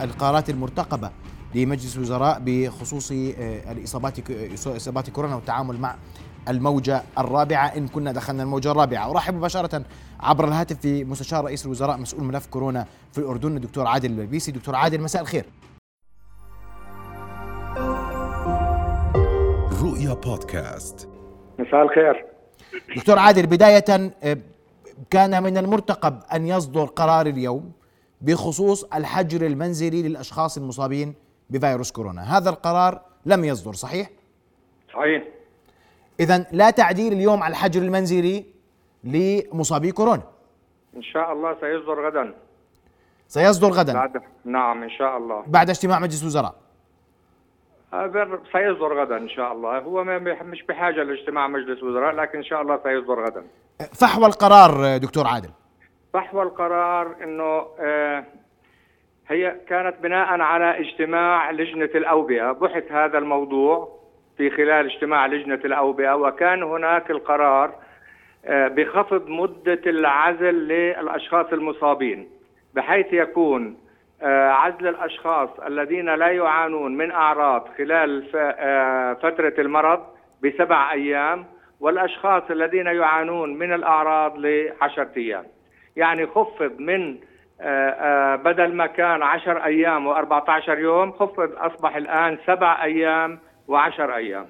القرارات المرتقبة لمجلس الوزراء بخصوص الإصابات إصابات كورونا والتعامل مع الموجة الرابعة. إن كنا دخلنا الموجة الرابعة. أرحب مباشرة عبر الهاتف في مستشار رئيس الوزراء مسؤول ملف كورونا في الأردن الدكتور عادل البلبيسي دكتور عادل مساء الخير. رؤيا بودكاست. مساء الخير. دكتور عادل بداية كان من المرتقب أن يصدر قرار اليوم بخصوص الحجر المنزلي للأشخاص المصابين بفيروس كورونا. هذا القرار لم يصدر صحيح؟ صحيح. إذا لا تعديل اليوم على الحجر المنزلي لمصابي كورونا. إن شاء الله سيصدر غدا. سيصدر غدا؟ بعد نعم إن شاء الله. بعد اجتماع مجلس الوزراء. سيصدر غدا إن شاء الله. هو مش بحاجة لاجتماع مجلس وزراء لكن إن شاء الله سيصدر غدا. فحوى القرار دكتور عادل. فحوى القرار إنه آه، هي كانت بناء على اجتماع لجنة الأوبئة بحث هذا الموضوع في خلال اجتماع لجنة الأوبئة وكان هناك القرار آه، بخفض مدة العزل للأشخاص المصابين بحيث يكون آه، عزل الأشخاص الذين لا يعانون من أعراض خلال فترة المرض بسبع أيام والأشخاص الذين يعانون من الأعراض لعشرة أيام. يعني خفض من آه، آه، بدل ما كان 10 أيام و14 يوم خفض أصبح الآن سبع أيام و10 أيام.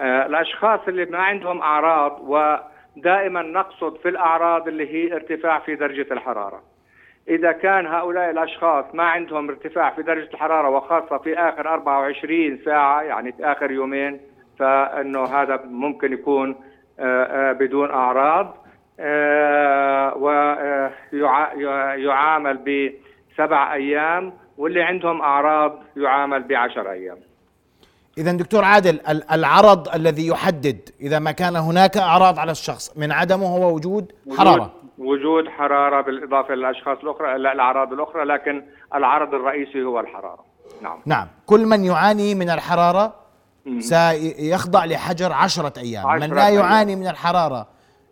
آه، الأشخاص اللي ما عندهم أعراض ودائما نقصد في الأعراض اللي هي ارتفاع في درجة الحرارة. إذا كان هؤلاء الأشخاص ما عندهم ارتفاع في درجة الحرارة وخاصة في آخر 24 ساعة يعني في آخر يومين فإنه هذا ممكن يكون بدون أعراض ويعامل بسبع أيام واللي عندهم أعراض يعامل بعشر أيام. إذا دكتور عادل ال- العرض الذي يحدد إذا ما كان هناك أعراض على الشخص من عدمه هو وجود حرارة؟ وجود, وجود حرارة بالإضافة للاشخاص الأخرى لا، الأعراض الأخرى لكن العرض الرئيسي هو الحرارة. نعم. نعم. كل من يعاني من الحرارة سيخضع لحجر عشرة أيام. من عشرة لا أيام. يعاني من الحرارة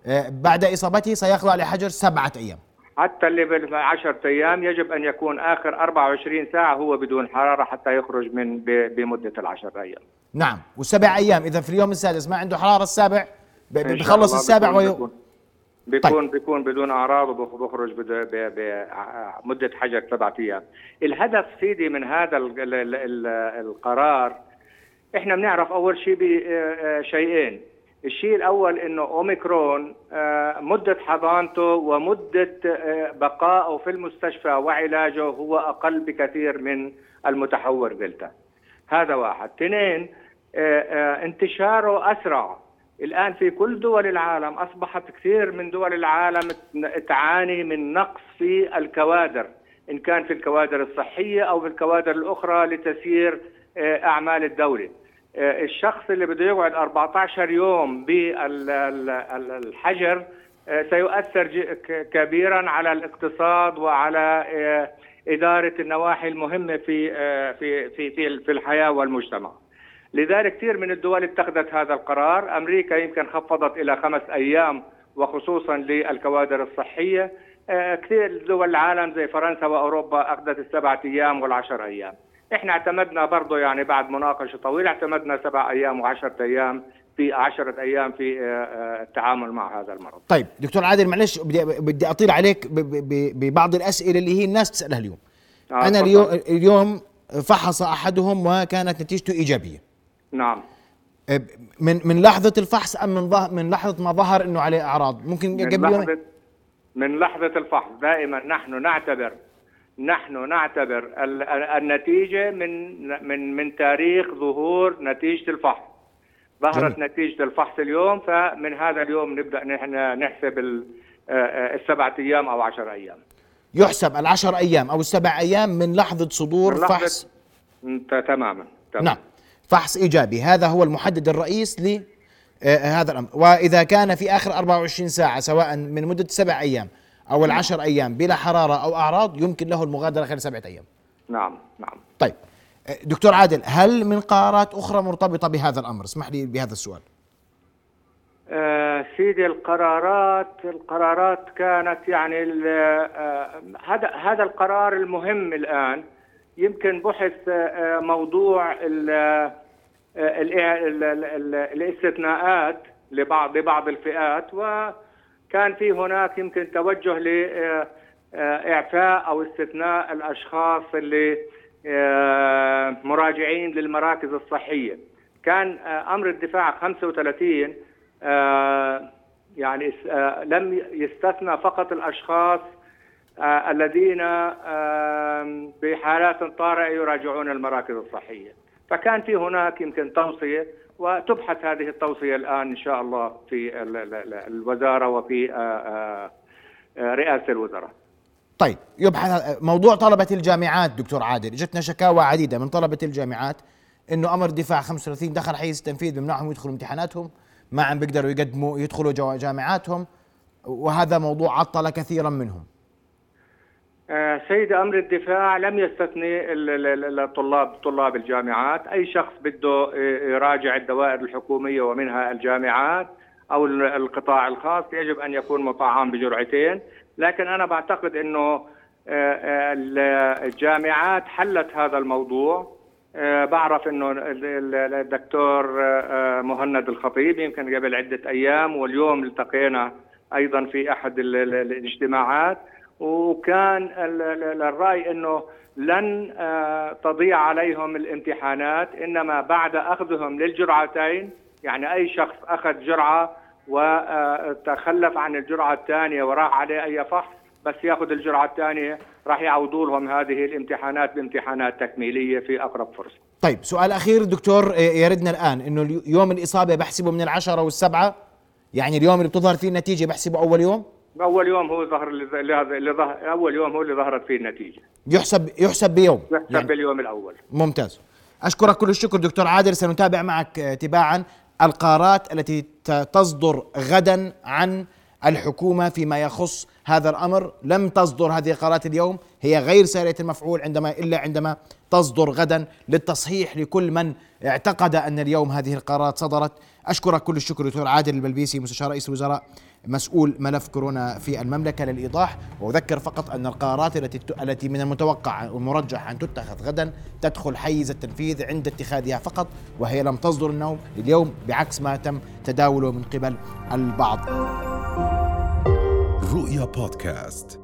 آه، بعد إصابته سيخضع لحجر سبعة أيام. حتى اللي بالعشرة أيام يجب أن يكون آخر 24 ساعة هو بدون حرارة حتى يخرج من بمدة العشر أيام. نعم وسبع أيام. إذا في اليوم السادس ما عنده حرارة السابع؟ بخلص السابع وي... بيكون بيكون, بيكون بدون أعراض وبخرج بمده حجر سبعة أيام. الهدف سيدي من هذا ال ال ال ال القرار إحنا بنعرف أول شيء بشيئين الشيء الأول إنه أوميكرون آه، مدة حضانته ومدة آه، بقائه في المستشفى وعلاجه هو أقل بكثير من المتحور دلتا. هذا واحد. اثنين آه، انتشاره أسرع الآن في كل دول العالم أصبحت كثير من دول العالم تعاني من نقص في الكوادر إن كان في الكوادر الصحية أو في الكوادر الأخرى لتسيير أعمال الدولة آه، الشخص اللي بده يقعد 14 يوم بالحجر سيؤثر ج- ك- كبيرا على الاقتصاد وعلى آه، إدارة النواحي المهمة في آه، في في في الحياة والمجتمع. لذلك كثير من الدول اتخذت هذا القرار. أمريكا يمكن خفضت إلى خمس أيام وخصوصا للكوادر الصحية. آه، كثير دول العالم زي فرنسا وأوروبا أخذت السبعة أيام والعشر أيام. إحنا اعتمدنا برضه يعني بعد مناقشة طويلة اعتمدنا سبع أيام وعشرة أيام في عشرة أيام في آه، آه، التعامل مع هذا المرض. طيب دكتور عادل معلش بدي بدي أطيل عليك ببعض الأسئلة اللي هي الناس تسألها اليوم. آه، أنا تفضل. اليوم اليوم فحص أحدهم وكانت نتيجته إيجابية. نعم. من من لحظة الفحص أم من من لحظة ما ظهر إنه عليه أعراض؟ ممكن من قبل يومين لحظة من لحظة الفحص دائما نحن نعتبر نحن نعتبر ال- ال- النتيجة من من من تاريخ ظهور نتيجة الفحص. ظهرت. نتيجة الفحص اليوم فمن هذا اليوم نبدأ نحن نحسب آه، آه، السبعة أيام أو عشر أيام. يحسب العشر أيام أو السبع أيام من لحظة صدور من لحظة- فحص. تماما نعم. فحص إيجابي. هذا هو المحدد الرئيس ل آه، هذا الأمر. وإذا كان في آخر 24 ساعة سواء من مدة سبع أيام أو العشر أيام بلا حرارة أو أعراض يمكن له المغادرة خلال سبعة أيام. نعم نعم. طيب. آه، دكتور عادل هل من قرارات أخرى مرتبطة بهذا الأمر؟ اسمح لي بهذا السؤال. آه، سيدي القرارات القرارات كانت يعني ال- آه، هذا هذا القرار المهم الآن. يمكن بحث موضوع ال ال ال الاستثناءات لبعض لبعض الفئات وكان في هناك يمكن توجه لاعفاء أو استثناء الأشخاص اللي مراجعين للمراكز الصحية. كان أمر الدفاع 35 يعني لم يستثنى فقط الأشخاص الذين بحالات طارئة يراجعون المراكز الصحية. فكان في هناك يمكن توصية وتبحث هذه التوصية الآن إن شاء الله في الوزارة وفي رئاسة الوزراء. طيب يبحث موضوع طلبة الجامعات دكتور عادل. اجتنا شكاوى عديدة من طلبة الجامعات إنه أمر دفاع 35 دخل حيز التنفيذ بمنعهم يدخلوا امتحاناتهم ما عم بيقدروا يقدموا يدخلوا جامعاتهم وهذا موضوع عطل كثيرا منهم. آه، سيد أمر الدفاع لم يستثني الطلاب طلاب الجامعات. أي شخص بده يراجع الدوائر الحكومية ومنها الجامعات أو القطاع الخاص يجب أن يكون مطعم بجرعتين. لكن أنا بعتقد إنه آه، آه، الجامعات حلت هذا الموضوع. بعرف إنه الدكتور مهند الخطيب يمكن قبل عدة أيام واليوم التقينا أيضا في أحد الاجتماعات. وكان الرأي إنه لن آه، تضيع عليهم الامتحانات إنما بعد أخذهم للجرعتين يعني أي شخص أخذ جرعة وتخلف عن الجرعة الثانية وراح عليه أي فحص بس يأخذ الجرعة الثانية راح يعوضوا لهم هذه الامتحانات بامتحانات تكميلية في أقرب فرصة. طيب سؤال أخير دكتور آه، يردنا الآن إنه يوم الإصابة بحسبه من العشرة والسبعة يعني اليوم اللي بتظهر فيه النتيجة بحسبه أول يوم؟ أول يوم هو ظهر اللي ظهر أول يوم هو اللي ظهرت فيه النتيجة. يحسب يحسب بيوم. يحسب يعني باليوم الأول. ممتاز. أشكرك كل الشكر دكتور عادل. سنتابع معك تباعا القرارات التي تصدر غدا عن الحكومة فيما يخص هذا الأمر. لم تصدر هذه القرارات اليوم. هي غير سارية المفعول عندما إلا عندما تصدر غدا للتصحيح لكل من اعتقد أن اليوم هذه القرارات صدرت. أشكرك كل الشكر دكتور عادل البلبيسي مستشار رئيس الوزراء مسؤول ملف كورونا في المملكة للإيضاح. وأذكر فقط أن القرارات التي التي من المتوقع والمرجح أن تتخذ غدا تدخل حيز التنفيذ عند اتخاذها فقط وهي لم تصدر النوم اليوم بعكس ما تم تداوله من قبل البعض. رؤيا بودكاست.